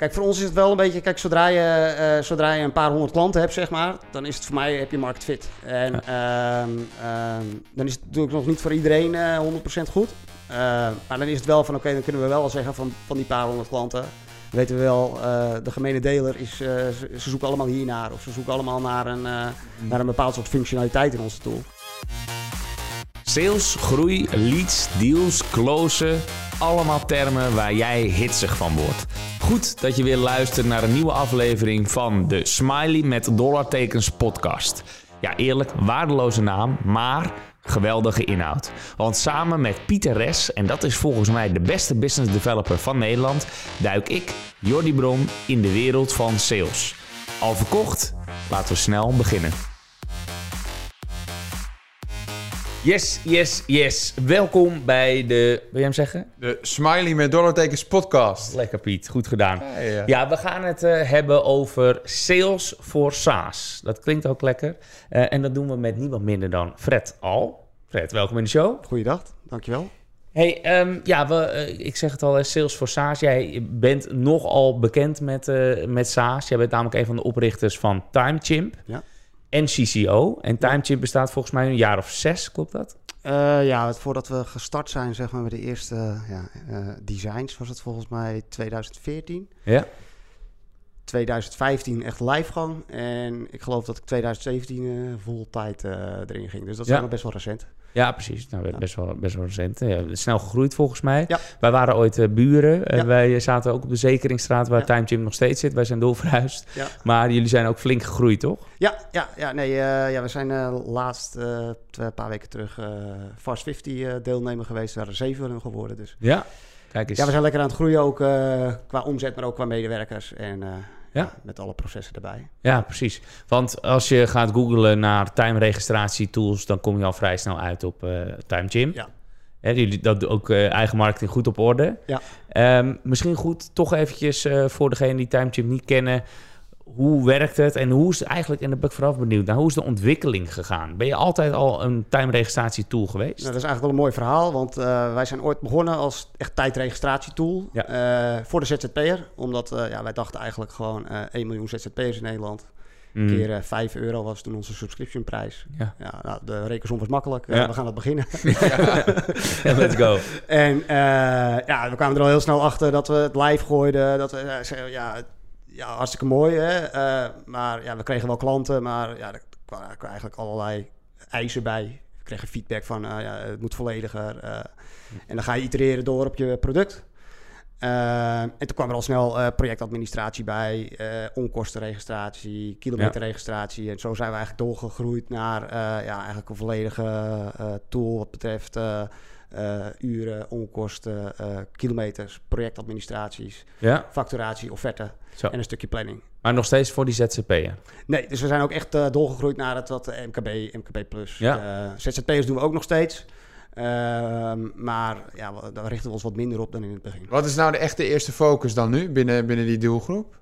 Kijk, voor ons is het wel een beetje, kijk, zodra je, eh, zodra je een paar honderd klanten hebt, zeg maar, dan is het voor mij, heb je market fit. En ehm, ehm, dan is het natuurlijk nog niet voor iedereen eh 100% goed. Eh, maar dan is het wel van, oké, dan kunnen we wel al zeggen van, van die paar honderd klanten, weten we wel, eh, de gemene deler is, eh, ze, ze zoeken allemaal hiernaar. Of ze zoeken allemaal naar een, eh, naar een bepaald soort functionaliteit in onze tool. Sales, groei, leads, deals, closen. Allemaal termen waar jij hitsig van wordt. Goed dat je weer luistert naar een nieuwe aflevering van de Smiley met dollartekens podcast. Ja, eerlijk, waardeloze naam, maar geweldige inhoud. Want samen met Pieter Res, en dat is volgens mij de beste business developer van Nederland, duik ik, Jordi Bron, in de wereld van sales. Al verkocht? Laten we snel beginnen. Yes, yes, yes. Welkom bij de. Wil je hem zeggen? De Smiley met dollartekens podcast. Lekker Piet, goed gedaan. Ja, ja. Ja, we gaan het eh, hebben over sales voor SaaS. Dat klinkt ook lekker. Eh, en dat doen we met niemand minder dan Fred Al. Fred, welkom in de show. Goeiedag, dankjewel. Hey, ehm, ja, we, eh, ik zeg het al, sales voor SaaS. Jij bent nogal bekend met, eh, met SaaS. Jij bent namelijk een van de oprichters van TimeChimp Ja. En CCO. En TimeChimp bestaat volgens mij een jaar of zes, klopt dat? Eh, ja, voordat we gestart zijn, zeg maar, met de eerste ja, eh, designs, was het volgens mij 2014. Ja. 2015 echt livegang. En ik geloof dat ik 2017 eh vol tijd eh, erin ging. Dus dat is Ja. nog best wel recent. Ja, precies. Nou, best, wel, best wel recent. Ja, snel gegroeid volgens mij. Ja. Wij waren ooit eh, buren. en Ja. wij zaten ook op de Zekeringstraat waar Ja. Time Gym nog steeds zit. Wij zijn doorverhuisd. Ja, Maar jullie zijn ook flink gegroeid, toch? ja, ja, ja nee, eh, ja we zijn eh, laatst, eh, twee- een paar weken terug, eh Fast 50 eh, deelnemer geweest. We waren zeven van hem geworden. Dus Ja. Kijk eens. ja, we zijn lekker aan het groeien, ook eh, qua omzet, maar ook qua medewerkers. En eh, Ja. ja, met alle processen erbij. Ja, precies. Want als je gaat googlen naar time-registratietools, dan kom je al vrij snel uit op eh Time Gym. Ja. Hè, jullie dat ook eh, eigen marketing goed op orde. Ja. Ehm, misschien goed toch eventjes eh, voor degenen die Time Gym niet kennen. Hoe werkt het en hoe is eigenlijk, en daar ben ik vooraf benieuwd naar, hoe is de ontwikkeling gegaan? Ben je altijd al een time-registratietool geweest? Nou, dat is eigenlijk wel een mooi verhaal, want eh, wij zijn ooit begonnen als echt tijdregistratietool Ja. eh, voor de ZZP'er. Omdat eh, ja, wij dachten eigenlijk gewoon eh 1 miljoen ZZP'ers in Nederland. Mm. Keer eh, 5 euro was toen onze subscriptionprijs. Ja. Ja, nou, de rekensom was makkelijk. Ja. we gaan dat beginnen. Let's go. en ja, we kwamen er al heel snel achter dat we het live gooiden. Dat we ja, ja, hartstikke mooi. Hè? Eh, maar ja, we kregen wel klanten, maar ja, er kwamen eigenlijk allerlei eisen bij. We kregen feedback van, eh, ja, het moet vollediger. eh, en dan ga je itereren door op je product. Eh, en toen kwam er al snel eh, projectadministratie bij, eh, onkostenregistratie, kilometerregistratie. En zo zijn we eigenlijk doorgegroeid naar ja, eigenlijk een volledige tool wat betreft uren, onkosten, kilometers, projectadministraties, Ja, facturatie, offerte zo. en een stukje planning. Maar nog steeds voor die ZZP'er. Nee, dus we zijn ook echt doorgegroeid naar het wat MKB, MKB+. Plus. Ja. ZZP'ers doen we ook nog steeds. Ehm, maar ja, daar richten we ons wat minder op dan in het begin. Wat is nou de echte eerste focus dan nu binnen, binnen die doelgroep?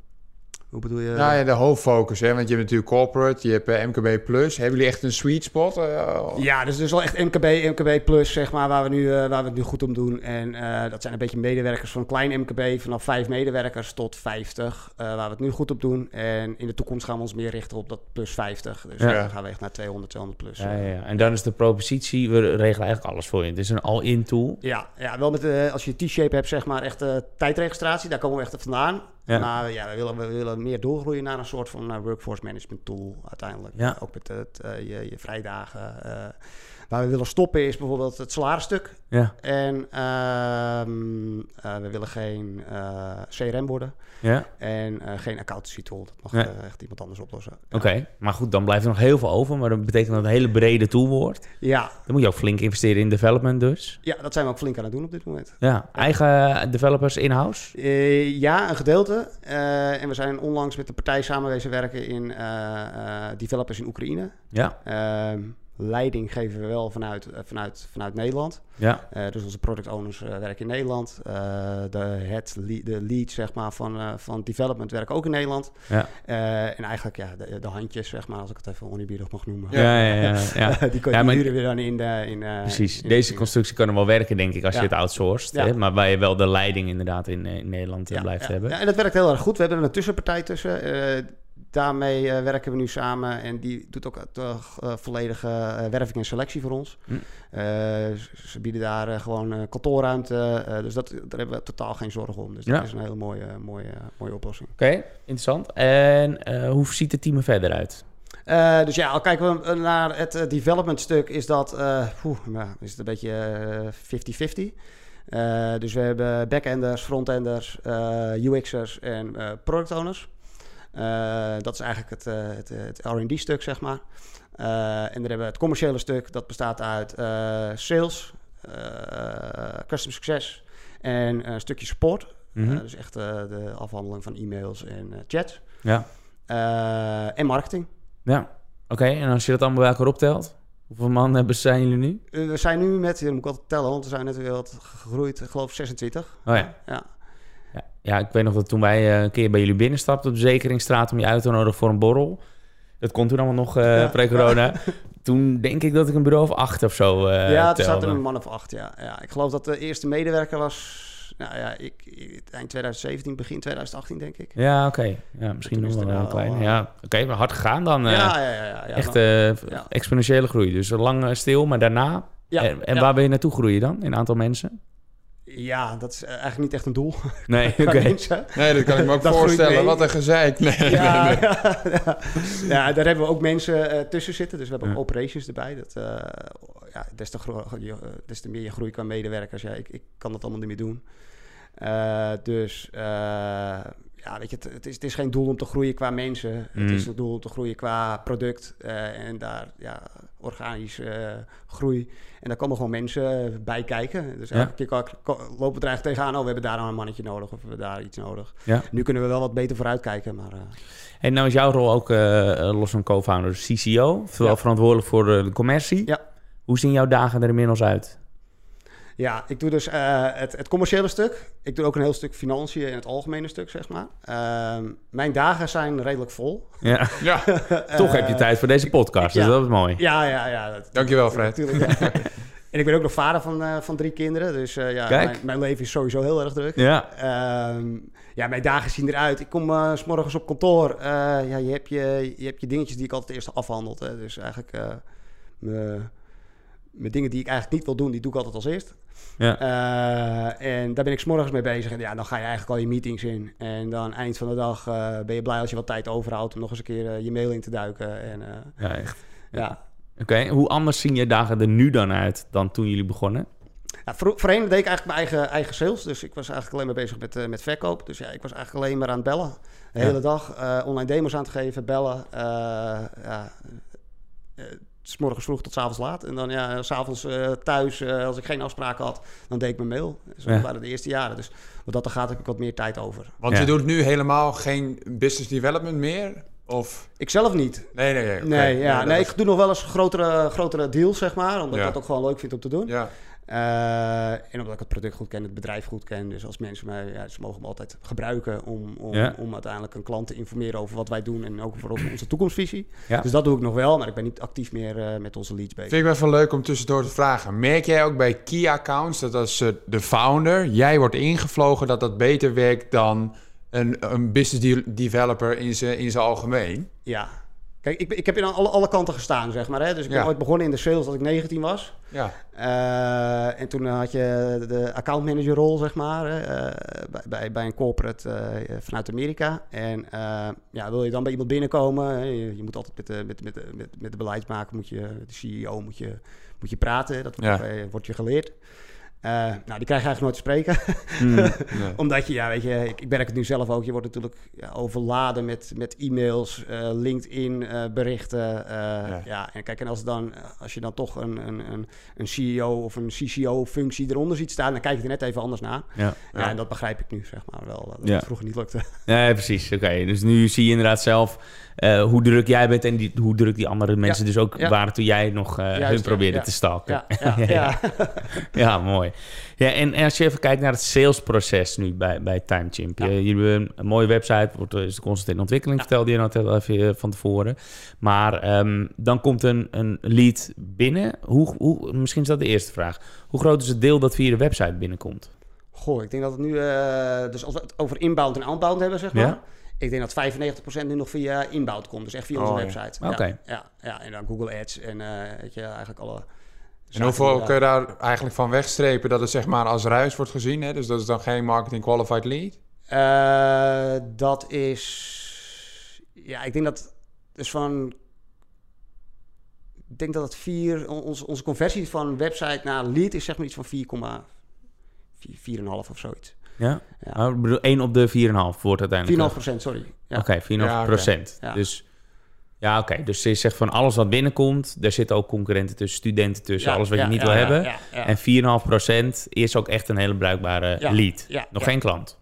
Hoe bedoel je? nou ja, de hoofdfocus, hè? want je hebt natuurlijk corporate, je hebt eh, MKB+. Plus. Hebben jullie echt een sweet spot? Eh, Ja, dus het is wel echt MKB, MKB plus, zeg maar, waar we, nu, eh, waar we het nu goed om doen. En eh, dat zijn een beetje medewerkers van klein MKB, vanaf vijf medewerkers tot 50, eh, waar we het nu goed op doen. En in de toekomst gaan we ons meer richten op dat plus 50. Dus Ja. dan gaan we echt naar 200, 200 plus. Ja, ja, ja. En dan is de propositie, we regelen eigenlijk alles voor je. Het is een all-in tool. Ja, ja wel met, eh, als je T-shape hebt, zeg maar, echt eh, tijdregistratie, daar komen we echt vandaan. Ja. Maar ja, we willen, we willen meer doorgroeien naar een soort van eh, workforce management tool uiteindelijk. Ja. Ook met het, eh, je, je vrijdagen. Waar we willen stoppen is bijvoorbeeld het salarisstuk. Ja. En ehm, eh, we willen geen eh, CRM worden Ja. en eh, geen accountancy tool. Dat mag echt iemand anders oplossen. Ja. Oké, maar goed, dan blijft er nog heel veel over. Maar dat betekent dat het een hele brede tool wordt. Ja, Dan moet je ook flink investeren in development dus. ja, dat zijn we ook flink aan het doen op dit moment. Ja, eigen developers in-house. Ja, een gedeelte. En we zijn onlangs met de partij samenwezen werken in developers in Oekraïne. Ja, Ehm, leiding geven we wel vanuit, eh, vanuit, vanuit Nederland. Ja, Eh, dus onze product owners eh, werken in Nederland. De, head, le- de lead zeg maar, van, van development werken ook in Nederland. ja. En eigenlijk ja, de, de handjes, zeg maar, als ik het even oneerbiedig mag noemen. Ja, ja, ja. ja. die kun Ja, je maar- weer dan in de... In, Precies. in- Deze constructie kan er wel werken, denk ik, als je het outsourced. Ja. Hè? Maar waar je wel de leiding inderdaad in, in Nederland blijft hebben. Ja, en dat werkt heel erg goed. We hebben er een tussenpartij tussen. Daarmee eh, werken we nu samen. En die doet ook eh, volledige werving en selectie voor ons. Eh, ze, bieden daar gewoon kantoorruimte. dus dat, daar hebben we totaal geen zorgen om. Dus Ja. dat is een hele mooie, mooie, mooie oplossing. Oké, interessant. En hoe ziet het team er verder uit? Dus ja, al kijken we naar het development stuk, is dat poeh, nou, is het een beetje eh, 50-50. Eh, dus we hebben backenders, frontenders, UX'ers en product owners. Eh, dat is eigenlijk het, eh, het, het R&D stuk, zeg maar. Eh, en dan hebben we het commerciële stuk, dat bestaat uit eh, sales, eh custom success en een stukje support. Mhm. Eh, dus echt eh, de afhandeling van e-mails en eh, chats. Ja. Eh, en marketing. Ja, oké. En als je dat allemaal bij elkaar optelt, hoeveel man hebben zijn jullie nu? Eh, We zijn nu met, moet ik altijd tellen, want we zijn net weer wat gegroeid, ik geloof 26. Oh ja. Ja, Ja, ik weet nog dat toen wij eh, een keer bij jullie binnenstapten op de Zekeringstraat om je uit te nodigen voor een borrel. Dat kon toen allemaal nog Ja. pre-corona. Toen denk ik dat ik een bureau of acht of zo eh ja er telde. zaten een man of acht, ja. ja. Ik geloof dat de eerste medewerker was, nou ja, ik, eind 2017, begin 2018 denk ik. Ja, oké. Ja, misschien Toen nog is wel er een nou klein. al, Ja, oké, maar hard gegaan dan. ja, ja, ja. ja, echt exponentiële groei. Dus lang stil, maar daarna. ja, en en waar ben je naartoe groeien dan? In aantal mensen? Ja, dat is eh, eigenlijk niet echt een doel. Nee, oké. Nee, dat kan ik me ook voorstellen. Wat een gezeik. Nee, nee, Ja, nee. ja, ja. Ja, daar hebben we ook mensen eh, tussen zitten. Dus we hebben ook operations erbij. Dat, eh, ja, des, te je- des te meer je groeit qua medewerkers. Ja, ik, ik kan dat allemaal niet meer doen. Eh, dus eh, ja, weet je, het, het, is, het is geen doel om te groeien qua mensen. Mm. Het is een doel om te groeien qua product. eh, en daar ja, organisch eh, groei. En daar komen gewoon mensen bij kijken. Dus Ja. elke keer lopen we er eigenlijk tegenaan. Oh, we hebben daar nou een mannetje nodig. Of we hebben daar iets nodig. Ja. Nu kunnen we wel wat beter vooruitkijken. Maar eh, En nou is jouw rol ook eh, los van co-founder CCO, vooral verantwoordelijk voor de, de commercie. Ja. Hoe zien jouw dagen er inmiddels uit? Ja, ik doe dus eh, het, het commerciële stuk. Ik doe ook een heel stuk financiën en het algemene stuk, zeg maar. Ehm, mijn dagen zijn redelijk vol. Ja, Ja, toch heb je tijd voor deze podcast, dus ja. dat is mooi. Ja, ja, ja. Dat, dankjewel Fred. natuurlijk. ja. en ik ben ook nog vader van, eh, van drie kinderen. Dus eh, ja, Kijk. mijn, mijn leven is sowieso heel erg druk. Ja, Ehm, ja, mijn dagen zien eruit. Ik kom eh, s morgens op kantoor. Eh, ja, je, hebt je, je hebt je dingetjes die ik altijd eerst afhandel. Hè. Dus eigenlijk eh, mijn dingen die ik eigenlijk niet wil doen, die doe ik altijd als eerst. Ja. Eh, en daar ben ik 's morgens mee bezig. En ja, dan ga je eigenlijk al je meetings in. En dan eind van de dag eh, ben je blij als je wat tijd overhoudt om nog eens een keer eh, je mail in te duiken. En ja echt. ja. Oké, hoe anders zien je dagen er nu dan uit dan toen jullie begonnen? Ja, voor, voorheen deed ik eigenlijk mijn eigen, eigen sales. Dus ik was eigenlijk alleen maar bezig met, met verkoop. Dus ja, ik was eigenlijk alleen maar aan het bellen. De Ja. hele dag online demos aan het geven, bellen. ja, eh, s morgens vroeg tot s avonds laat. En dan ja, s'avonds avonds thuis, eh, als ik geen afspraken had, dan deed ik mijn mail. Dus dat Ja. waren de eerste jaren. Dus wat dat er gaat, heb ik wat meer tijd over. Want Ja. je doet nu helemaal geen business development meer? Of... Ik zelf niet. Nee, nee, nee. Nee, ja, nee, was- ik doe nog wel eens grotere, grotere deals, zeg maar. Omdat Ja. ik dat ook gewoon leuk vind om te doen. Ja, Eh, en omdat ik het product goed ken, het bedrijf goed ken. Dus als mensen mij, ja, ze mogen me altijd gebruiken om, om, Ja. om uiteindelijk een klant te informeren over wat wij doen en ook voor onze- onze toekomstvisie. Ja. Dus dat doe ik nog wel, maar ik ben niet actief meer eh, met onze leads bezig. Vind ik wel even leuk om tussendoor te vragen. Merk jij ook bij key accounts dat als eh, de founder, jij wordt ingevlogen, dat dat beter werkt dan een, een business de- developer in zijn in zijn algemeen? Ja. Kijk, ik, ik heb in alle, alle kanten gestaan, zeg maar. Hè? Dus ik ben Ja. ooit begonnen in de sales als ik 19 was. Ja, Eh, en toen had je de accountmanager rol, zeg maar, eh, bij, bij, bij een corporate eh, vanuit Amerika. En eh, ja, wil je dan bij iemand binnenkomen, je, je moet altijd met de, met, met, met, met de beleidsmaker, moet je, de CEO, moet je, moet je praten. Dat wordt, Ja. eh, wordt je geleerd. Eh, nou, die krijg je eigenlijk nooit te spreken. nee. Omdat je, ja, weet je, ik, ik merk het nu zelf ook. Je wordt natuurlijk ja, overladen met, met e-mails, eh, LinkedIn eh, berichten. Ja. ja. en kijk, en als, dan, als je dan toch een, een, een, een CEO of een CCO-functie eronder ziet staan, dan kijk je er net even anders naar. Ja, Ja, en dat begrijp ik nu, zeg maar wel. Dat het vroeger niet lukte. ja precies. Oké, dus nu zie je inderdaad zelf hoe druk jij bent en die, hoe druk die andere mensen dus ook waren toen jij nog Juist, hun probeerde te stalken. Ja. Ja, mooi. Ja, en, als je even kijkt naar het salesproces nu bij, bij TimeChimp. Ja. Je, jullie hebben een mooie website, wordt, is constant in ontwikkeling, Ja. vertelde je net al even eh, van tevoren. Maar ehm, dan komt een, een lead binnen. Hoe, hoe, misschien is dat de eerste vraag. Hoe groot is het deel dat via de website binnenkomt? Goh, ik denk dat het nu, eh, dus als we het over inbound en outbound hebben, zeg maar. Ja. Ik denk dat 95% nu nog via inbound komt, dus echt via onze Oh, website. Oké. Ja, ja, ja, en dan Google Ads en eh, weet je, eigenlijk alle... En hoeveel kun je daar eigenlijk van wegstrepen dat het zeg maar als ruis wordt gezien? Hè? Dus dat is dan geen marketing qualified lead? Eh, dat is... Ja, ik denk dat... Dus van... Ik denk dat het vier... Onze, onze conversie van website naar lead is zeg maar iets van 4,4 4,5 of zoiets. 4,5 Ja? Ja. Oh, ik bedoel, 1 op de 4,5 wordt uiteindelijk. procent, sorry. Ja. Oké, 4,5 Ja, procent. Ja. Dus ja, oké. Dus je zegt van alles wat binnenkomt, daar zitten ook concurrenten tussen, studenten tussen, Ja, alles wat ja, je niet ja, wil hebben. En 4,5 procent is ook echt een hele bruikbare lead. ja, Nog geen klant.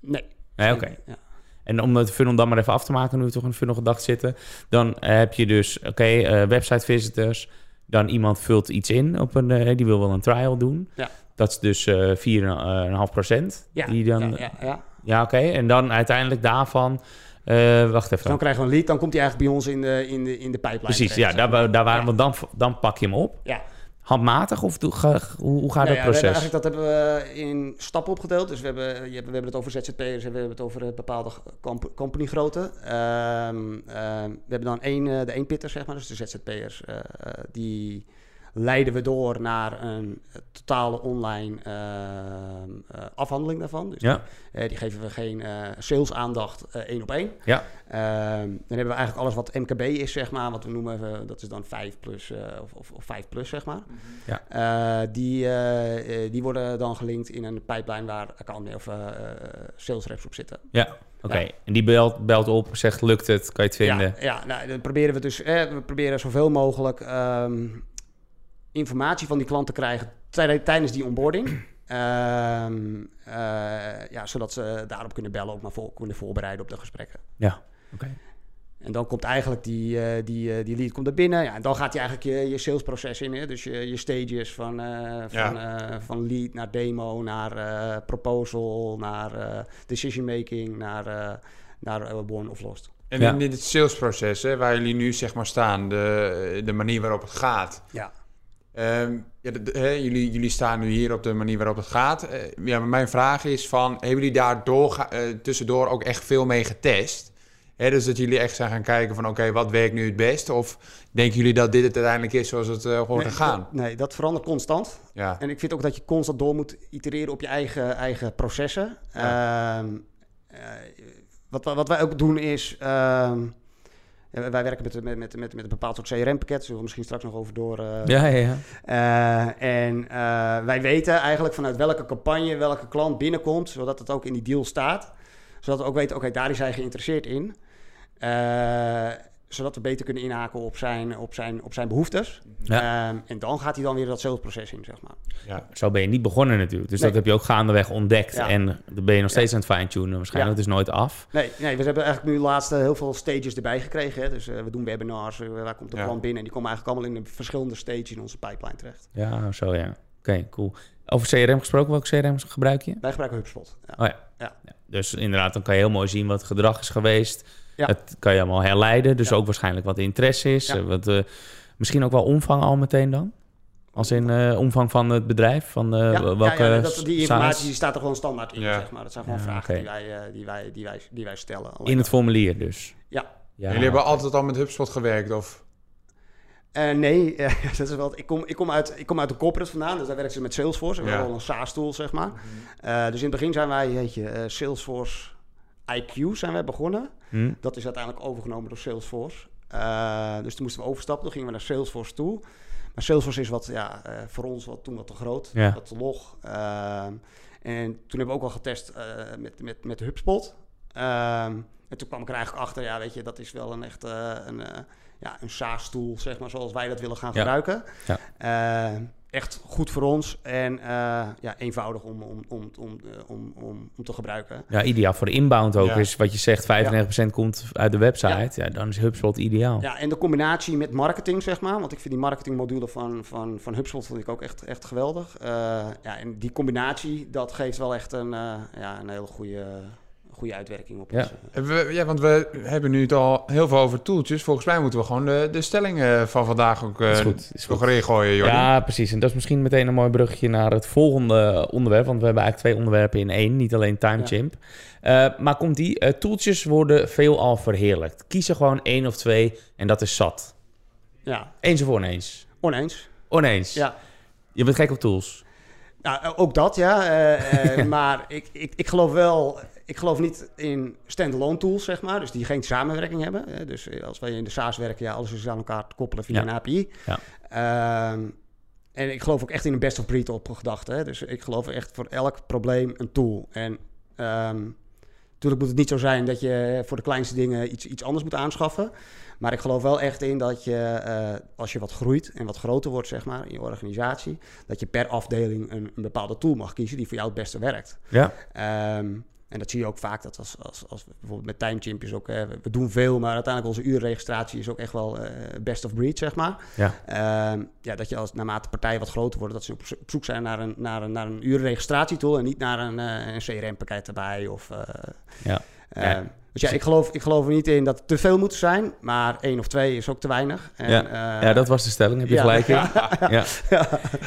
Nee. Nee, oké. Ja. En om het funnel dan maar even af te maken, nu we toch de funnel gedacht zitten, dan heb je dus, oké, eh, website visitors, dan iemand vult iets in op een, eh, die wil wel een trial doen. Ja. Dat is dus eh 4,5 procent. Ja, die dan, ja, ja. Ja, oké. En dan uiteindelijk daarvan... eh, wacht even. Dus dan krijgen we een lead, dan komt hij eigenlijk bij ons in de, in de, in de pipeline. Precies, terecht, ja, daar, daar waren Ja. we dan, dan pak je hem op. Ja. Handmatig of hoe, hoe gaat Nou dat ja, proces? eigenlijk, dat hebben we in stappen opgedeeld. Dus we hebben, je hebt- we hebben het over ZZP'ers en we hebben het over bepaalde comp-. Ehm, ehm, we hebben dan één, eh, de eenpitter, zeg maar, dus de ZZP'ers. eh, die leiden we door naar een eh, totale online ehm, eh, afhandeling daarvan. Dus Ja, Eh, die geven we geen eh sales-aandacht eh, één op één. ja, Ehm, dan hebben we eigenlijk alles wat MKB is, zeg maar. Wat we noemen, eh, dat is dan 5 plus eh, of, of, of 5 plus, zeg maar. Ja. Eh, die, eh, eh, die worden dan gelinkt in een pipeline waar account of eh, eh, sales reps op zitten. ja. Oké, Ja. en die belt, belt op, zegt lukt het, kan je het vinden? Ja, ja nou, dan proberen we dus, eh, we proberen zoveel mogelijk ehm, informatie van die klant te krijgen tij- tijdens die onboarding. Ehm, eh, ja, zodat ze daarop kunnen bellen, ook maar voor, kunnen voorbereiden op de gesprekken. Ja, oké. En dan komt eigenlijk die, eh, die, eh, die lead komt er binnen. Ja, en dan gaat hij eigenlijk je, je salesproces in. Hè? Dus je, je stages van, eh, van, eh, van lead naar demo, naar eh, proposal, naar eh, decision making, naar, eh naar won of lost. En Ja. in dit salesproces, hè, waar jullie nu zeg maar staan, de, de manier waarop het gaat. Ja. Ehm, ja, de- de- hè, jullie, jullie staan nu hier op de manier waarop het gaat. Eh, ja, maar mijn vraag is van, hebben jullie daar eh, tussendoor ook echt veel mee getest? Dus dat jullie echt zijn gaan kijken van, oké, wat werkt nu het best? Of denken jullie dat dit het uiteindelijk is zoals het eh, hoort te Nee, gaan? dat- nee, dat verandert constant. Ja, En ik vind ook dat je constant door moet itereren op je eigen, eigen processen. Ehm, eh, wat, wij- wat wij ook doen is... ehm, wij werken met, met, met, met, een bepaald soort CRM-pakket. Zullen we misschien straks nog over door... eh, Ja, ja, ja. Eh, en eh, wij weten eigenlijk vanuit welke campagne welke klant binnenkomt, zodat het ook in die deal staat. Zodat we ook weten, oké, daar is hij geïnteresseerd in. Zodat we beter kunnen inhaken op zijn, op zijn, op zijn behoeftes. Ja. Ehm, en dan gaat hij dan weer dat salesproces in, zeg maar. ja. Zo ben je niet begonnen natuurlijk. Dus Nee. dat heb je ook gaandeweg ontdekt. Ja. En dan ben je nog steeds aan het fine-tunen. Waarschijnlijk is nooit af. Nee, nee, we hebben eigenlijk nu laatst eh, heel veel stages erbij gekregen. Hè. Dus eh, we doen webinars, eh, waar komt de Ja. klant binnen. En die komen eigenlijk allemaal in de verschillende stages in onze pipeline terecht. Ja, zo ja. Oké, cool. Over CRM gesproken, welk CRM gebruik je? Wij gebruiken HubSpot. Ja. Oh ja. Ja. Ja, Dus inderdaad, dan kan je heel mooi zien wat het gedrag is geweest. Ja. Dat kan je allemaal herleiden. Dus Ja. ook waarschijnlijk wat de interesse is. Ja. Wat, eh, misschien ook wel omvang al meteen dan? Als in eh, omvang van het bedrijf? Van eh, Ja, welke ja, ja, dat, die informatie die staat er gewoon standaard in, Ja. zeg maar. Dat zijn gewoon Ja, vragen die, wij, die, wij, die, wij, die wij stellen. Alleen In het formulier dus? Ja. Ja. Jullie hebben altijd al met HubSpot gewerkt, of? Eh, nee, dat is wel, ik, kom, ik, kom uit, ik kom uit de corporate vandaan, dus daar werken ze met Salesforce. We Ja. hebben wel een SaaS-tool, zeg maar. Eh, dus in het begin zijn wij, weet je, eh, Salesforce IQ zijn wij begonnen. Hm? Dat is uiteindelijk overgenomen door Salesforce. Eh, dus toen moesten we overstappen, toen gingen we naar Salesforce toe. Maar Salesforce is wat, ja, eh, voor ons wat, toen wat te groot, Ja. wat te log. Ehm, en toen hebben we ook al getest eh, met, met, met HubSpot. Ehm, en toen kwam ik er eigenlijk achter, ja, weet je, dat is wel een echt eh, een, eh, ja, een SaaS-tool, zeg maar, zoals wij dat willen gaan Ja. gebruiken. Ja. Echt goed voor ons en eh, ja, eenvoudig om, om, om, om, eh, om, om, om te gebruiken. Ja, ideaal voor de inbound ook. Ja. is wat je zegt, 95% komt uit de website. Ja. dan is HubSpot ideaal. Ja, en de combinatie met marketing, zeg maar. Want ik vind die marketingmodule van, van, van HubSpot vond ik ook echt, echt geweldig. Eh, ja, en die combinatie, dat geeft wel echt een, ja, een hele goede, goede uitwerking op Ja. ons. eh. Hebben we- ja, want we hebben nu het al heel veel over toeltjes. Volgens mij moeten we gewoon de, de stellingen van vandaag ook eh Is goed, is nog goed. erin gooien, Jordi. Ja, precies. En dat is misschien meteen een mooi bruggetje naar het volgende onderwerp. Want we hebben eigenlijk twee onderwerpen in één. Niet alleen TimeChimp. Eh, maar komt die? eh, toeltjes worden veelal verheerlijkt. Kies er gewoon één of twee en dat is zat. Ja, Eens of oneens? oneens. Oneens. Ja. Je bent gek op tools. Nou, eh, ook dat, ja. Eh, eh, maar ik, ik, ik geloof wel... Ik geloof niet in standalone tools, zeg maar. Dus die geen samenwerking hebben. Eh, dus eh, als wij in de SaaS werken, ja, alles is aan elkaar te koppelen via Ja. een API. Ja. Ehm, en ik geloof ook echt in een best of breed op gedachte. Hè. Dus ik geloof echt voor elk probleem een tool. En ehm, natuurlijk moet het niet zo zijn dat je voor de kleinste dingen iets, iets anders moet aanschaffen. Maar ik geloof wel echt in dat je, eh, als je wat groeit en wat groter wordt, zeg maar, in je organisatie, dat je per afdeling een, een bepaalde tool mag kiezen die voor jou het beste werkt. Ja. Ehm, en dat zie je ook vaak, dat als, als, als we bijvoorbeeld met TimeChimp is ook, eh, we- doen veel, maar uiteindelijk onze uurregistratie is ook echt wel eh, best of breed, zeg maar. Ja. Ehm, ja, dat je als naarmate partijen wat groter worden, dat ze op, zo- op zoek zijn naar een, naar een, naar een uurregistratietool en niet naar een, eh, een CRM-pakket erbij. Of, eh, Ja. ehm, Ja. Dus ja, ik geloof, ik geloof er niet in dat het te veel moet zijn, maar één of twee is ook te weinig. En, Ja. eh, ja, dat was de stelling. Heb je ja. gelijk in. Ja.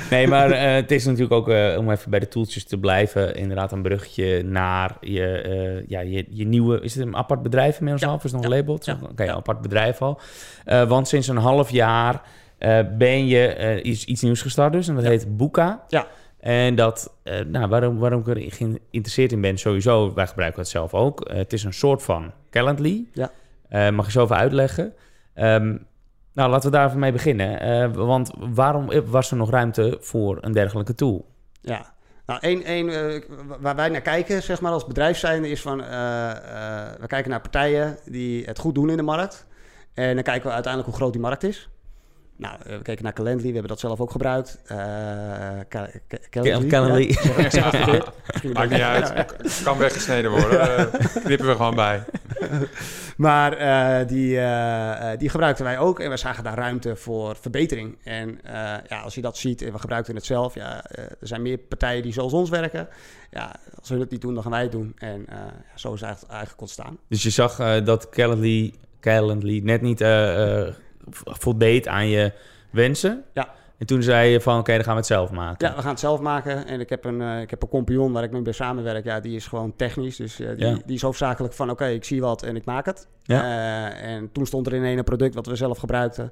Nee, maar eh, het is natuurlijk ook, eh, om even bij de tooltjes te blijven, inderdaad een bruggetje naar je, ja, je, je nieuwe... Is het een apart bedrijf inmiddels al? Of is het nog labeled? Ja. Oké, Ja. apart bedrijf al. Want sinds een half jaar ben je eh, iets, nieuws gestart dus. En dat heet Boeka. Ja. En dat, eh, nou, waarom, waarom ik er geïnteresseerd in ben, sowieso, wij gebruiken het zelf ook. Eh, het is een soort van Calendly. Ja. Eh, mag je zo even uitleggen? Ehm, nou, laten we daar even mee beginnen. Want waarom was er nog ruimte voor een dergelijke tool? Ja, nou, één, één, waar wij naar kijken, zeg maar, als bedrijf zijnde, is van... we kijken naar partijen die het goed doen in de markt. En dan kijken we uiteindelijk hoe groot die markt is. Nou, eh, we keken naar Calendly, we hebben dat zelf ook gebruikt. Eh, Ca- Ca- Calendly. Ja, Maakt niet uit. Kan weggesneden worden. Eh, knippen we gewoon bij. Maar eh, die, die gebruikten wij ook en we zagen daar ruimte voor verbetering. En eh, ja, als je dat ziet en we gebruikten het zelf, ja, er zijn meer partijen die zoals ons werken. Ja, als hun het niet doen, dan gaan wij het doen. En eh, ja, zo is het eigenlijk, eigenlijk ontstaan. Dus je zag eh, dat Calendly, Calendly net niet eh, eh, voldeed aan je wensen. Ja. En toen zei je van, oké, dan gaan we het zelf maken. Ja, we gaan het zelf maken. En ik heb een, eh, ik heb een compagnon waar ik mee bij samenwerk. Ja, die is gewoon technisch. Dus eh, die, Ja. die is hoofdzakelijk van, oké, ik zie wat en ik maak het. Ja. Eh, en toen stond er in een product wat we zelf gebruikten.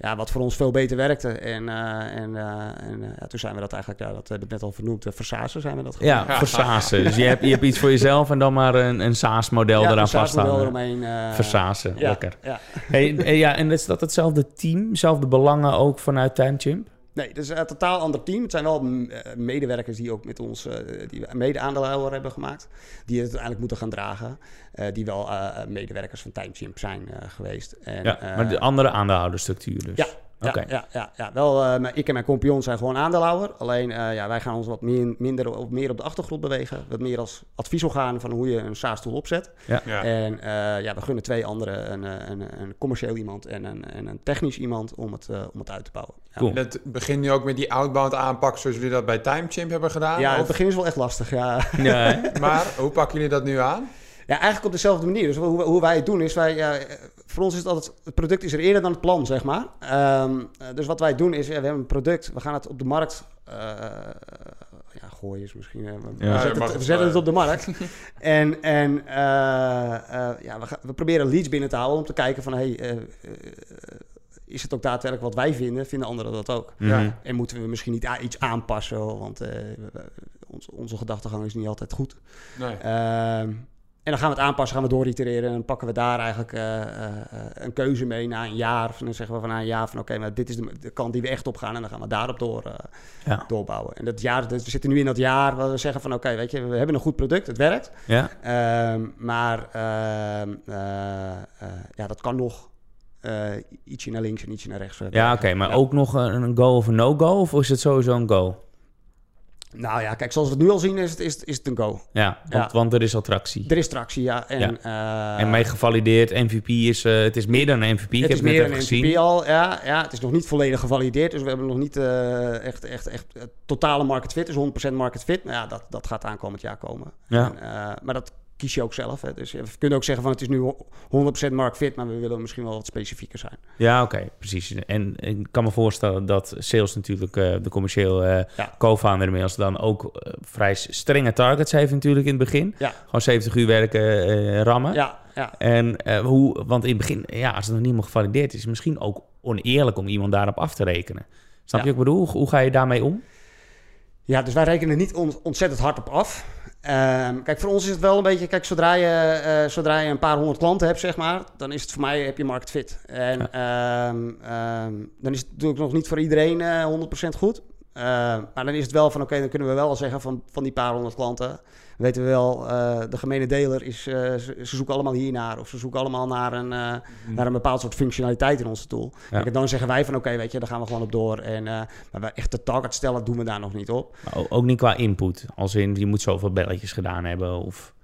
Ja, wat voor ons veel beter werkte. En, eh, en, eh, en eh, ja, toen zijn we dat eigenlijk, ja, dat heb ik net al vernoemd, versazen zijn we dat Ja, voor SaaSen. Dus je hebt, je hebt iets voor jezelf en dan maar een, een SaaS-model ja, eraan vasthouden. eromheen. eh, Versazen, ja, lekker. Ja. Hey, ja, en is dat hetzelfde team, dezelfde belangen ook vanuit TimeChimp? Nee, het is een totaal ander team. Het zijn wel mm, eh, medewerkers die ook met ons, eh, die mede-aandeelhouder hebben gemaakt. Die het uiteindelijk moeten gaan dragen. eh, die wel medewerkers van TimeChimp zijn eh, geweest. En, Ja, maar de andere aandeelhouderstructuur dus. Ja, ja, Oké. ja, ja, ja. wel, eh, ik en mijn compagnon zijn gewoon aandeelhouder. Alleen, eh, ja, wij gaan ons wat meer, minder of meer op de achtergrond bewegen. Wat meer als adviesorgaan van hoe je een SaaS-tool opzet. Ja. En eh, ja, we gunnen twee anderen, een, een, een commercieel iemand en een, en een technisch iemand, om het, om het uit te bouwen. Ja, Cool. Dat begint nu ook met die outbound aanpak zoals jullie dat bij TimeChimp hebben gedaan? ja het Of- begin is wel echt lastig, ja. Hè? Maar hoe pakken jullie dat nu aan? Ja, eigenlijk op dezelfde manier. Dus hoe, hoe wij het doen is, wij, ja, voor ons is het altijd, het product is er eerder dan het plan, zeg maar. Ehm, eh, dus wat wij doen is, ja, we hebben een product, we gaan het op de markt, eh, ja, gooien is misschien, eh, we, Ja, zetten, het, we zetten het op de markt. en en eh, eh, ja, we, gaan- we proberen leads binnen te houden om te kijken van, hey, is het ook daadwerkelijk wat wij vinden? Vinden anderen dat ook? Mhm. Ja. En moeten we misschien niet iets aanpassen, want eh, onze, onze gedachtegang is niet altijd goed. Nee. En dan gaan we het aanpassen, gaan we dooritereren en dan pakken we daar eigenlijk eh, eh, een keuze mee na een jaar. Of dan zeggen we van na een jaar van oké, maar dit is de, de kant die we echt op gaan en dan gaan we daarop door, Ja. doorbouwen. En dat jaar, dus we zitten nu in dat jaar waar we zeggen van oké, weet je, we hebben een goed product, het werkt. Ja. Ehm, maar ehm, eh, eh, ja, dat kan nog ietsje naar links en ietsje naar rechts. Ja, oké, maar Ja. ook nog een, een go of een no-go? Of is het sowieso een go? Nou ja, kijk, zoals we het nu al zien is het, is, is het een go. Ja, want, Ja. want er is attractie. Er is tractie, ja. En, Ja. eh, en mee gevalideerd, MVP is... eh, het is meer dan een MVP, ik het heb is net meer een. MVP al, ja, ja. Het is nog niet volledig gevalideerd, dus we hebben nog niet eh, echt, echt, echt totale market fit. Dus 100% market fit. Nou ja, dat, dat gaat aankomend jaar komen. Ja. En, maar dat kies je ook zelf. Hè. Dus we kunnen ook zeggen van het is nu 100% market fit, maar we willen misschien wel wat specifieker zijn. Ja, oké, precies. En ik kan me voorstellen dat sales natuurlijk eh, de commercieel eh, Ja. co-founder inmiddels dan ook eh, vrij strenge targets heeft natuurlijk in het begin. Ja, Gewoon 70 uur werken, rammen. ja, ja. En hoe, want in het begin, ja, als het nog niet helemaal gevalideerd is, is het misschien ook oneerlijk om iemand daarop af te rekenen. Snap je wat ik bedoel? Hoe ga je daarmee om? Ja, dus wij rekenen niet on- ontzettend hard op af. Ehm, kijk, voor ons is het wel een beetje... Kijk, zodra je, eh, zodra je een paar honderd klanten hebt, zeg maar... dan is het voor mij, heb je market fit. En ehm, ehm, dan is het natuurlijk nog niet voor iedereen eh 100% goed. Ehm, maar dan is het wel van, oké, dan kunnen we wel al zeggen van, van die paar honderd klanten... weten we wel, eh, de gemene deler is... eh, ze, ze zoeken allemaal hiernaar. Of ze zoeken allemaal naar een, eh, naar een bepaald soort functionaliteit in onze tool. Ja. Kijk, en dan zeggen wij van, oké, weet je, daar gaan we gewoon op door. En, maar wij echt de target stellen, doen we daar nog niet op. Maar ook niet qua input. Als in, je moet zoveel belletjes gedaan hebben. Of...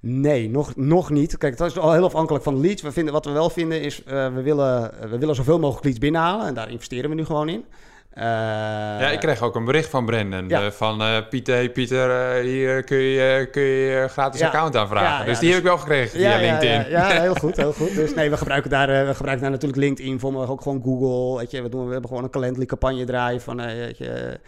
Nee, nog, nog niet. Kijk, dat is al heel afhankelijk van leads. We vinden, wat we wel vinden is, we, willen, we willen zoveel mogelijk leads binnenhalen. En daar investeren we nu gewoon in. Eh, Ja, ik kreeg ook een bericht van Brendan. Ja. eh, van eh, Pieter, hey, Pieter, hier kun je, kun je gratis Ja. account aanvragen. Ja, ja, dus die dus- heb ik wel gekregen via LinkedIn. Ja, ja, heel goed, heel goed. Dus nee, we gebruiken daar, eh, we gebruiken daar natuurlijk LinkedIn voor, maar ook gewoon Google. Weet je, we, doen, we hebben gewoon een Calendly-campagne draaien van, eh, weet je,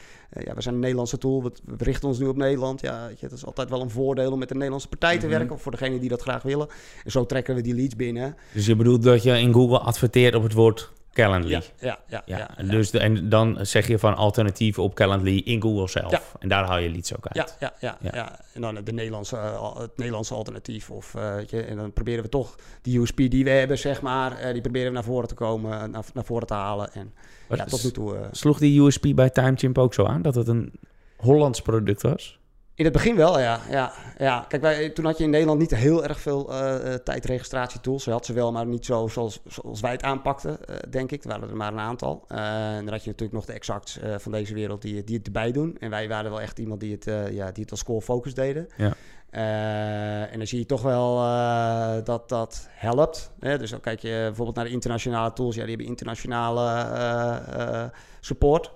ja, we zijn een Nederlandse tool, we, we richten ons nu op Nederland. Ja, weet je, dat is altijd wel een voordeel om met een Nederlandse partij te Mhm. werken, of voor degenen die dat graag willen. En zo trekken we die leads binnen. Dus je bedoelt dat je in Google adverteert op het woord Calendly. Ja, ja, ja. Ja, ja, en dus de, en dan zeg je van alternatief op Calendly in Google zelf. En daar haal je leads ook uit. Ja, ja, ja, Ja. En dan de Nederlandse, eh, het Nederlandse alternatief. Of, eh, je, en dan proberen we toch die USP die we hebben, zeg maar, eh, die proberen we naar voren te komen, naar, naar voren te halen. En Wat ja, tot nu toe. Sloeg die USP bij TimeChimp ook zo aan? Dat het een Hollands product was? In het begin wel, ja. ja, ja. Kijk, wij, toen had je in Nederland niet heel erg veel eh, eh, tijdregistratietools. Ze had ze wel, maar niet zo zoals, zoals wij het aanpakten, eh, denk ik. Er waren er maar een aantal. En dan had je natuurlijk nog de exacts van deze wereld die, die het erbij doen. En wij waren wel echt iemand die het, ja, die het als core focus deden. Ja. En dan zie je toch wel dat dat helpt. Hè? Dus dan kijk je bijvoorbeeld naar de internationale tools. Ja, die hebben internationale support.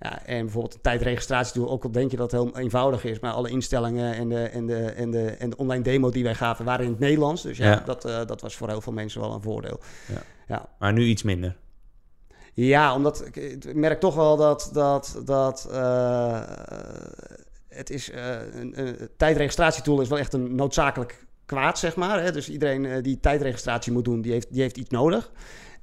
Ja, en bijvoorbeeld een tijdregistratietool, ook al denk je dat het heel eenvoudig is, maar alle instellingen en de, en de, en de, en de online demo die wij gaven waren in het Nederlands. Dus ja, Ja. Dat, eh, dat was voor heel veel mensen wel een voordeel. Ja. ja. Maar nu iets minder. Ja, omdat ik, ik merk toch wel dat, dat, dat eh, het is eh, een, een tijdregistratietool is wel echt een noodzakelijk kwaad, zeg maar. Hè? Dus iedereen die tijdregistratie moet doen, die heeft, die heeft iets nodig.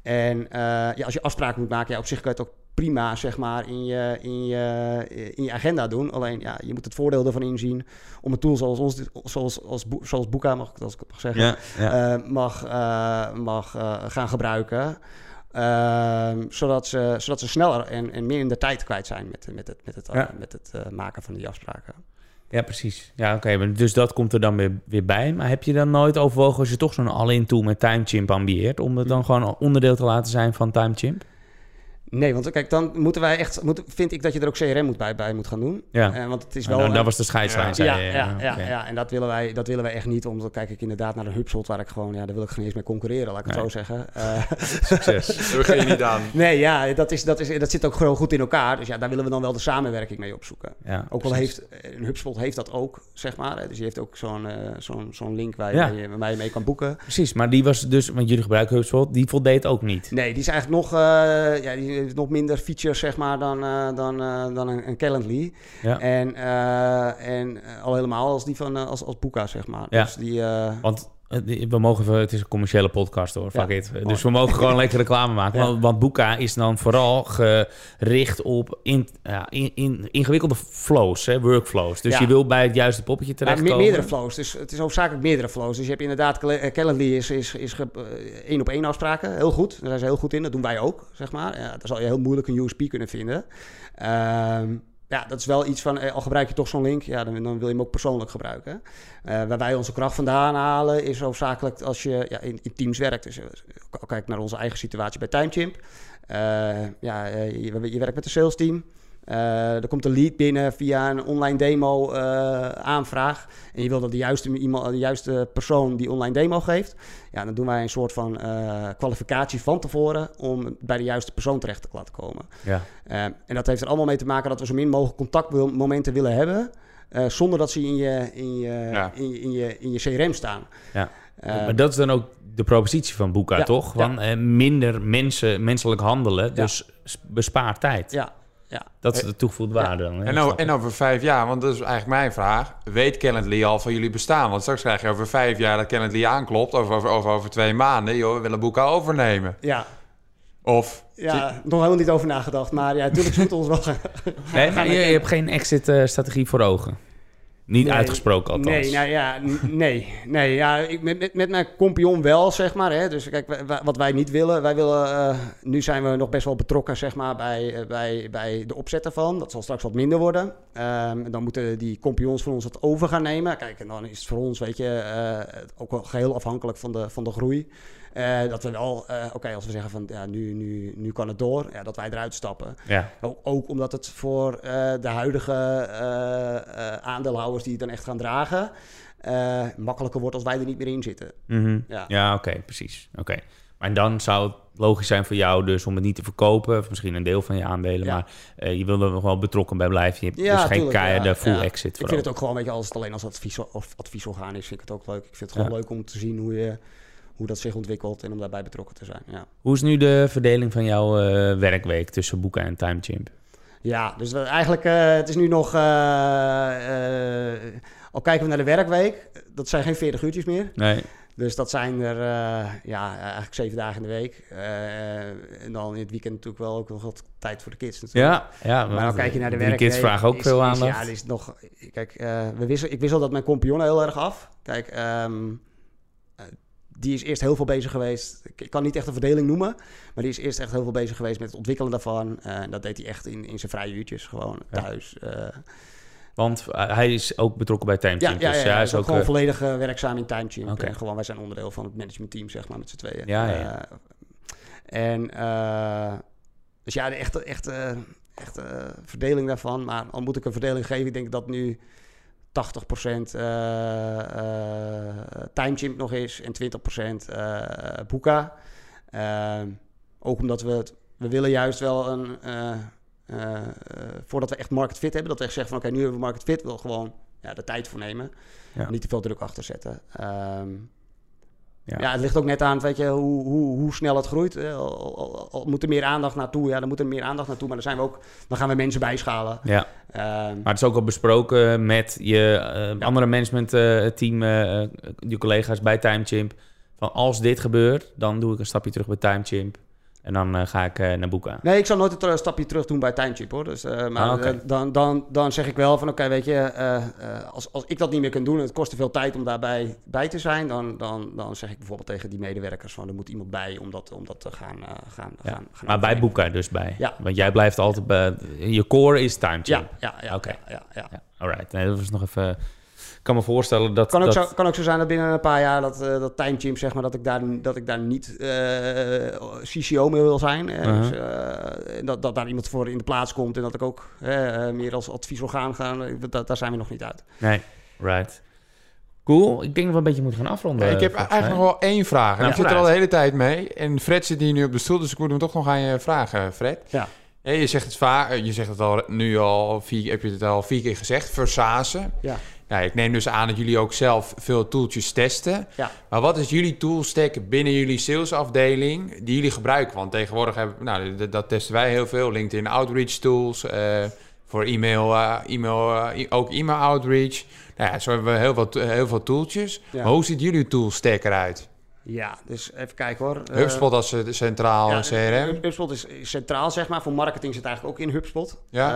En ja, als je afspraken moet maken, ja, op zich kan je het ook prima zeg maar, in, je, in, je, in je agenda doen. Alleen ja, je moet het voordeel ervan inzien om een tool zoals ons, zoals, als, zoals Boeka, mag ik, als ik het mag zeggen, Ja, ja. eh, mag, eh, mag eh, gaan gebruiken. Ehm, zodat, ze, zodat ze sneller en, en meer in de tijd kwijt zijn met, met het, met het, eh, Ja. met het eh, maken van die afspraken. ja, precies. Ja, oké. dus dat komt er dan weer, weer bij. Maar heb je dan nooit overwogen als je toch zo'n all-in tool met TimeChimp ambieert... om het dan gewoon onderdeel te laten zijn van TimeChimp? Nee, want kijk, dan moeten wij echt, moet, vind ik dat je er ook CRM moet bij, bij moet gaan doen. Ja. Eh, want het is wel. dan, dat was de scheidslijn, Ja. zei ja, je. ja, ja, ja, en dat willen, wij, dat willen wij echt niet. Omdat kijk ik inderdaad naar de HubSpot, waar ik gewoon, ja, daar wil ik geen eens mee concurreren, laat ik het zo zeggen. Eh, Succes. Daar begin je niet aan. nee, ja, dat, is, dat, is, dat zit ook gewoon goed in elkaar. Dus ja, daar willen we dan wel de samenwerking mee opzoeken. Ja, Ook al precies. heeft een HubSpot heeft dat ook, zeg maar. hè. Dus die heeft ook zo'n eh, zo'n zo'n link waar je, waar je waar je mee kan boeken. Precies, maar die was dus... Want jullie gebruiken HubSpot, die voldeed ook niet. Nee, die is eigenlijk nog, eh, ja, die heeft nog minder features, zeg maar, dan, eh, dan, eh, dan een, een Calendly. Ja. En, eh, en eh, al helemaal als die van, eh, als, als Boeka, zeg maar. Ja. Dus die... eh, Want eh, we mogen het is een commerciële podcast hoor, fuck Ja. it. Dus we mogen gewoon lekker reclame maken. Ja. Want, want Boeka is dan vooral gericht op in, ja, in, in, ingewikkelde flows, hè, workflows. Dus je wil bij het juiste poppetje terechtkomen. me- meerdere flows. Dus het is hoofdzakelijk meerdere flows. Dus je hebt inderdaad, eh, Calendly is, is, is eh, één op één afspraken. Heel goed. Daar zijn ze heel goed in. Dat doen wij ook, zeg maar. Ja, daar zal je heel moeilijk een USP kunnen vinden. Ehm, ja, dat is wel iets van, eh, al gebruik je toch zo'n link, ja, dan, dan wil je hem ook persoonlijk gebruiken. Eh, waar wij onze kracht vandaan halen, is hoofdzakelijk als je ja, in, in teams werkt. Dus uh, kijk naar onze eigen situatie bij TimeChimp. ja, je, je, werkt met een sales team. Uh, er komt een lead binnen via een online demo uh, aanvraag. En je wil dat de juiste, iemand, de juiste persoon die online demo geeft. Ja, dan doen wij een soort van uh, kwalificatie van tevoren om bij de juiste persoon terecht te laten komen. Ja. en dat heeft er allemaal mee te maken dat we zo min mogelijk contactmomenten willen hebben. zonder dat ze in je, in je, ja. in je, in je, in je CRM staan. Ja. maar dat is dan ook de propositie van Boeka, ja, toch? Van minder mensen, menselijk handelen, dus bespaar tijd. Ja, ja. Dat is de toegevoegde waarde dan. En, over, en over vijf jaar, want dat is eigenlijk mijn vraag. Weet Calendly al van jullie bestaan? Want straks krijg je over vijf jaar dat Calendly aanklopt. Of over, over, over twee maanden. Joh, we willen boeken overnemen. Ja. Of... Ja, nog helemaal niet over nagedacht. Maar ja, natuurlijk moeten ons wel... nee, maar je, je, hebt geen exit-strategie voor ogen? Niet uitgesproken althans. Nee, nou ja, nee. nee ja, ik, met, met, mijn compagnon wel, zeg maar. Hè. Dus kijk, wat wij niet willen, wij willen... Uh, nu zijn we nog best wel betrokken, zeg maar, bij, uh, bij, bij de opzet ervan. Dat zal straks wat minder worden. Um, dan moeten die compagnons van ons het over gaan nemen. Kijk, en dan is het voor ons, weet je, uh, ook wel geheel afhankelijk van de, van de groei. Uh, dat we wel, uh, oké, okay, als we zeggen van ja, nu, nu, nu kan het door, ja, dat wij eruit stappen. Ja. Ook, ook omdat het voor uh, de huidige aandeelhouders die het dan echt gaan dragen, makkelijker wordt als wij er niet meer in zitten. Mm -hmm. Ja, ja oké, okay, precies. Oké. Okay. Maar dan zou het logisch zijn voor jou dus om het niet te verkopen, of misschien een deel van je aandelen, ja. maar je wil er nog wel betrokken bij blijven. Je hebt ja, dus geen keiharde ja, full exit. Ik vind het ook gewoon, weet je, als het alleen als advies, of adviesorgaan is, vind ik het ook leuk. Ik vind het gewoon leuk om te zien hoe je hoe dat zich ontwikkelt en om daarbij betrokken te zijn. Ja. Hoe is nu de verdeling van jouw uh, werkweek tussen boeken en TimeChimp? Ja, dus eigenlijk, uh, het is nu nog, uh, al kijken we naar de werkweek, dat zijn geen 40 uurtjes meer. Nee. Dus dat zijn er ja, eigenlijk zeven dagen in de week. en dan in het weekend natuurlijk wel ook nog wat tijd voor de kids natuurlijk. Ja, ja maar dan kijk je naar de werkweek. De kids vragen ook is, veel aandacht. Is, ja, is nog, kijk, we wissel, ik wissel dat mijn compagnon heel erg af. Kijk, um, die is eerst heel veel bezig geweest. Ik kan niet echt een verdeling noemen, maar die is eerst echt heel veel bezig geweest met het ontwikkelen daarvan. Uh, en dat deed hij echt in, in zijn vrije uurtjes, gewoon thuis. Uh, want hij is ook betrokken bij Time Ja, ja, dus ja, hij is ook gewoon volledig werkzaam in Time Okay. En gewoon, wij zijn onderdeel van het managementteam, zeg maar, met z'n tweeën. Ja, ja. en dus ja, de echte, echte, echte verdeling daarvan. Maar al moet ik een verdeling geven, ik denk dat nu 80% uh, uh, TimeChimp nog is en 20% uh, Boeka. Uh, ook omdat we het, we willen juist wel een, voordat we echt market fit hebben, dat we echt zeggen van oké, nu hebben we market fit, wil gewoon ja, de tijd voor nemen. Ja. Niet te veel druk achter zetten. Um, ja. ja. het ligt ook net aan weet je, hoe, hoe, hoe snel het groeit. Al, moet er meer aandacht naartoe. Ja, dan moet er meer aandacht naartoe. Maar dan, zijn we ook, dan gaan we mensen bijschalen. Ja. Um, maar het is ook al besproken met je uh, ja. andere managementteam, uh, je collega's bij TimeChimp. Van als dit gebeurt, dan doe ik een stapje terug bij TimeChimp. En dan uh, ga ik uh, naar boeken. Nee, ik zal nooit een stapje terug doen bij Timechip hoor. Dus, uh, maar ah, okay. dan, dan, dan zeg ik wel van oké, okay, weet je, als, als ik dat niet meer kan doen en het kost te veel tijd om daarbij bij te zijn, dan, dan, dan zeg ik bijvoorbeeld tegen die medewerkers van er moet iemand bij om dat, om dat te gaan, gaan, ja. gaan, gaan Maar bij boeken dus bij? Ja. Want jij blijft altijd bij, je core is Timechip? Ja, ja, ja. Oké. Okay. Ja, ja, ja. Alright, nee, dat was nog even kan me voorstellen dat... Kan ook, dat... Zo, kan ook zo zijn dat binnen een paar jaar dat, uh, dat Time Gym, zeg maar, dat ik daar, dat ik daar niet uh, CCO meer wil zijn. Uh, -huh. dus, dat, dat daar iemand voor in de plaats komt en dat ik ook meer als adviesorgaan ga. Dat, daar zijn we nog niet uit. Nee, right. Cool. Ik denk dat we een beetje moeten gaan afronden. Ja, ik heb eigenlijk nog wel één vraag. En nou, ik zit er al de hele tijd mee. En Fred zit hier nu op de stoel, dus ik moet hem toch nog aan je vragen, Fred. Ja. Ja, je zegt het vaak, je zegt het al nu al vier, heb je het al vier keer gezegd, versazen. Ja. Ja, ik neem dus aan dat jullie ook zelf veel tooltjes testen. Ja. Maar wat is jullie toolstack binnen jullie salesafdeling die jullie gebruiken? Want tegenwoordig hebben nou, dat, dat testen wij heel veel. LinkedIn outreach tools, uh, voor e-mail, uh, e-mail uh, ook e-mail outreach. Nou ja, zo hebben we heel veel, heel veel tooltjes. Ja. hoe ziet jullie toolstack eruit? Ja, dus even kijken hoor. HubSpot als centraal ja, CRM. HubSpot is centraal, zeg maar. Voor marketing zit eigenlijk ook in HubSpot. Ja.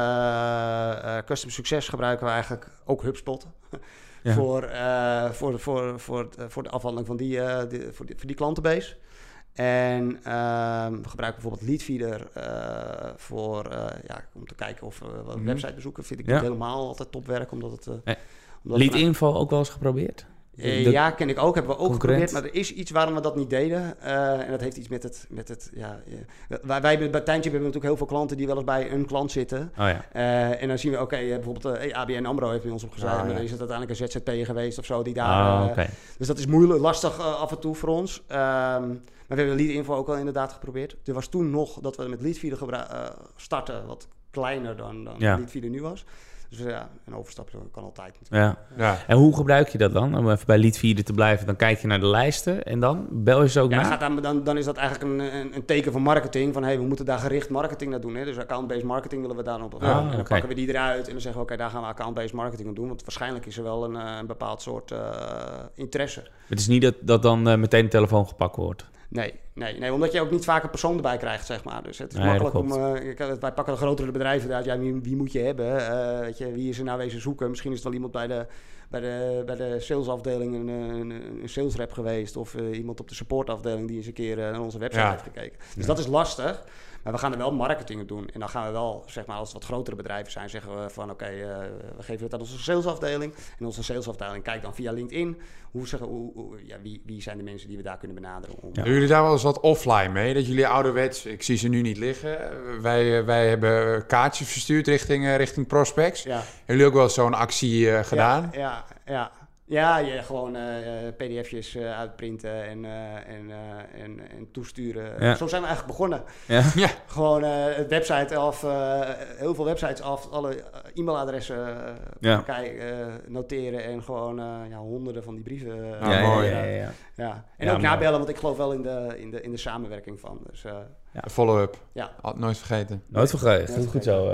Uh, uh, custom succes gebruiken we eigenlijk ook HubSpot. Ja. voor, uh, voor, voor, voor, voor de afhandeling van die, die, voor, die, voor die klantenbase. En ehm, we gebruiken bijvoorbeeld Leadfeeder eh, voor, eh, ja, om te kijken of we wat Mhm. website bezoeken. Vind ik Ja. niet helemaal altijd topwerk, omdat het... eh, Nee. omdat Lead het- info ook wel eens geprobeerd? Eh, ja, ken ik ook. Hebben we ook concurrent? geprobeerd. Maar er is iets waarom we dat niet deden. Eh, en dat heeft iets met het... Met het ja, ja. Wij, wij bij Tijntje hebben we natuurlijk heel veel klanten die wel eens bij een klant zitten. Oh ja. Eh, en dan zien we, oké, bijvoorbeeld ABN AMRO heeft bij ons opgezet. Maar ja. dan is het uiteindelijk een ZZP geweest of zo die daar... Oké. dus dat is moeilijk, lastig af en toe voor ons. Ehm, maar we hebben Lead Info ook al inderdaad geprobeerd. Er was toen nog dat we met Leadfeeder gebru- eh, starten, wat kleiner dan, dan. Leadfeeder nu was. Dus ja, een overstapje kan altijd. natuurlijk. Ja. Ja. En hoe gebruik je dat dan? Om even bij Leadfeeder te blijven. Dan kijk je naar de lijsten en dan bel je ze ook Ja, na? gaat dan, dan, dan is dat eigenlijk een, een, een teken van marketing. Van hey, we moeten daar gericht marketing naar doen. Hè? Dus account-based marketing willen we daar op. Ah, en dan pakken we die eruit en dan zeggen we oké, daar gaan we account-based marketing op doen. Want waarschijnlijk is er wel een, eh, een bepaald soort eh, interesse. Het is niet dat, dat dan eh, meteen de telefoon gepakt wordt. Nee, nee, nee, omdat je ook niet vaak een persoon erbij krijgt, zeg maar. Dus het is Nee, makkelijk om... eh, wij pakken de grotere bedrijven uit. Ja, wie, wie moet je hebben? Eh, weet je, wie is er nou wezen zoeken? Misschien is het wel iemand bij de, bij de, bij de salesafdeling een, een, een sales rep geweest. Of eh, iemand op de supportafdeling die eens een keer naar onze website Ja. heeft gekeken. Dus Ja. dat is lastig. Maar we gaan er wel marketing op doen. En dan gaan we wel, zeg maar, als het wat grotere bedrijven zijn, zeggen we van oké, eh, we geven het aan onze salesafdeling. En onze salesafdeling kijkt dan via LinkedIn. Hoe zeggen, hoe, hoe- ja, wie, wie zijn de mensen die we daar kunnen benaderen? Om, Ja. Doen jullie daar wel eens wat offline mee? Dat jullie ouderwets, ik zie ze nu niet liggen. Wij, eh, wij hebben kaartjes verstuurd richting, eh, richting prospects. ja. Hebben jullie ook wel zo'n actie eh, gedaan? Ja, ja, ja. Ja, je gewoon eh, eh, pdf'jes eh, uitprinten en, eh, en, eh, en, en toesturen. Ja. Zo zijn we eigenlijk begonnen. Ja. Ja. Gewoon eh, het website af, eh, heel veel websites af, alle e-mailadressen Ja. kijk, eh, noteren en gewoon eh, ja, honderden van die brieven. ja, mooi. ja, ja, ja. ja. En Ja, ook mooi. nabellen, want ik geloof wel in de, in de, in de samenwerking van. Dus eh, Follow-up. ja. Had nooit vergeten. Nooit vergeten. Nooit Goed, goed zo.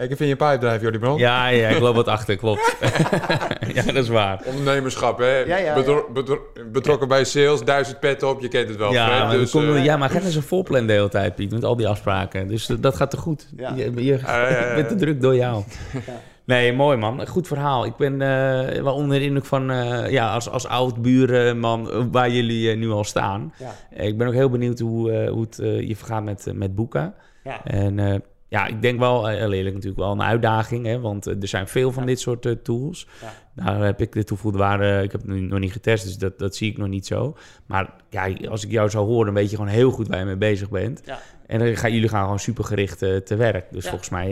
Kijk even in je pijpdrijf, Jordi Bron. ja, ja, ik loop wat achter, klopt. ja, dat is waar. Ondernemerschap, hè? Ja, ja, Betro- betro- betrokken bij sales, duizend pet op, je kent het wel. Ja, Fred, maar, dus, eh, ja, maar geen zo'n voorplan de hele tijd, Piet, met al die afspraken. Dus dat gaat te goed. Ja. Je, je bent te druk door jou. Ja. Nee, mooi man. Goed verhaal. Ik ben eh, wel onder de indruk van, eh, ja, als, als oud buurman waar jullie nu al staan. Ja. Ik ben ook heel benieuwd hoe, eh, hoe het je vergaat met, met boeken. Ja. En eh, ja, ik denk wel, eh, heel eerlijk natuurlijk wel een uitdaging, hè, want eh, er zijn veel van Ja. dit soort eh, tools. Ja. Daar heb ik de toegevoegde waarde, ik heb het nu nog niet getest, dus dat, dat zie ik nog niet zo. Maar ja, als ik jou zou horen, dan weet je gewoon heel goed waar je mee bezig bent. Ja. En dan gaan jullie gaan gewoon supergericht eh, te werk. Dus volgens mij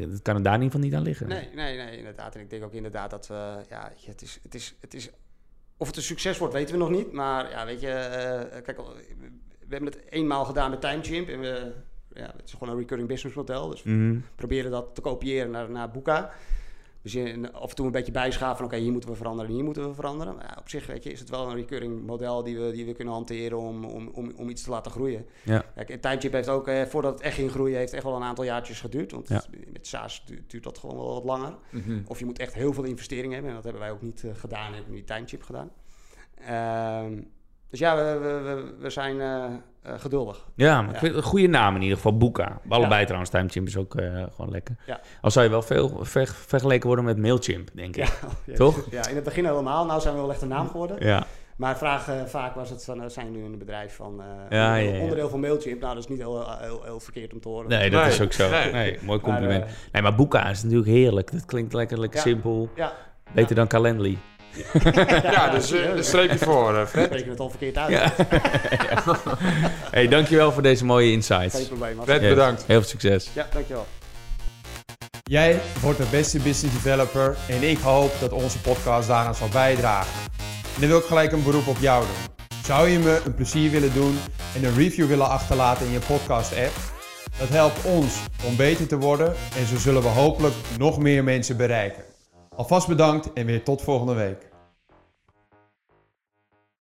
eh, dat kan het daar in ieder geval niet aan liggen. Nee, nee, nee, inderdaad. En ik denk ook inderdaad dat we, ja, het is, het is, het is, of het een succes wordt, weten we nog niet. Maar ja, weet je, eh, kijk, we hebben het eenmaal gedaan met Timechimp en we, ja, het is gewoon een recurring business model. Dus we Mhm. proberen dat te kopiëren naar, naar Boeka. Dus af en toe een beetje bijschaven van oké, hier moeten we veranderen en hier moeten we veranderen. Maar ja, op zich weet je, is het wel een recurring model die we, die we kunnen hanteren om, om, om, om iets te laten groeien. Ja. Kijk, en Timechip heeft ook, eh, voordat het echt ging groeien, heeft echt wel een aantal jaartjes geduurd. Want Ja. met SaaS du- duurt dat gewoon wel wat langer. mhm. Of je moet echt heel veel investering hebben. En dat hebben wij ook niet eh, gedaan. Hebben we niet timechip gedaan. Ehm, dus ja, we, we, we, we zijn eh, eh, geduldig. Ja, maar ik Ja. vind het een goede naam in ieder geval, Boeka. Allebei trouwens, Timechimp is ook eh, gewoon lekker. Ja. Al zou je wel veel ver- vergeleken worden met Mailchimp, denk ik. Ja, Toch? Ja, in het begin helemaal. Nou zijn we wel echt een naam geworden. Ja, Maar vraag, eh, vaak was het van, zijn jullie een bedrijf van eh, Ja, onderdeel, ja, ja. onderdeel van Mailchimp? Nou, dat is niet heel, heel, heel verkeerd om te horen. nee, dat Nee, is ook zo. nee. Nee, mooi Maar, compliment. nee, maar Boeka is natuurlijk heerlijk. Dat klinkt lekker, lekker Ja. simpel. ja, Beter dan Calendly. Ja, dus eh, een streepje voor, we Fred. spreken het al verkeerd uit. Ja. hey, dankjewel voor deze mooie insights. Geen probleem. Fred, Yes. bedankt. Heel veel succes. Ja, dankjewel. Jij wordt de beste business developer en ik hoop dat onze podcast daaraan zal bijdragen. En dan wil ik gelijk een beroep op jou doen. Zou je me een plezier willen doen en een review willen achterlaten in je podcast app? Dat helpt ons om beter te worden en zo zullen we hopelijk nog meer mensen bereiken. Alvast bedankt en weer tot volgende week.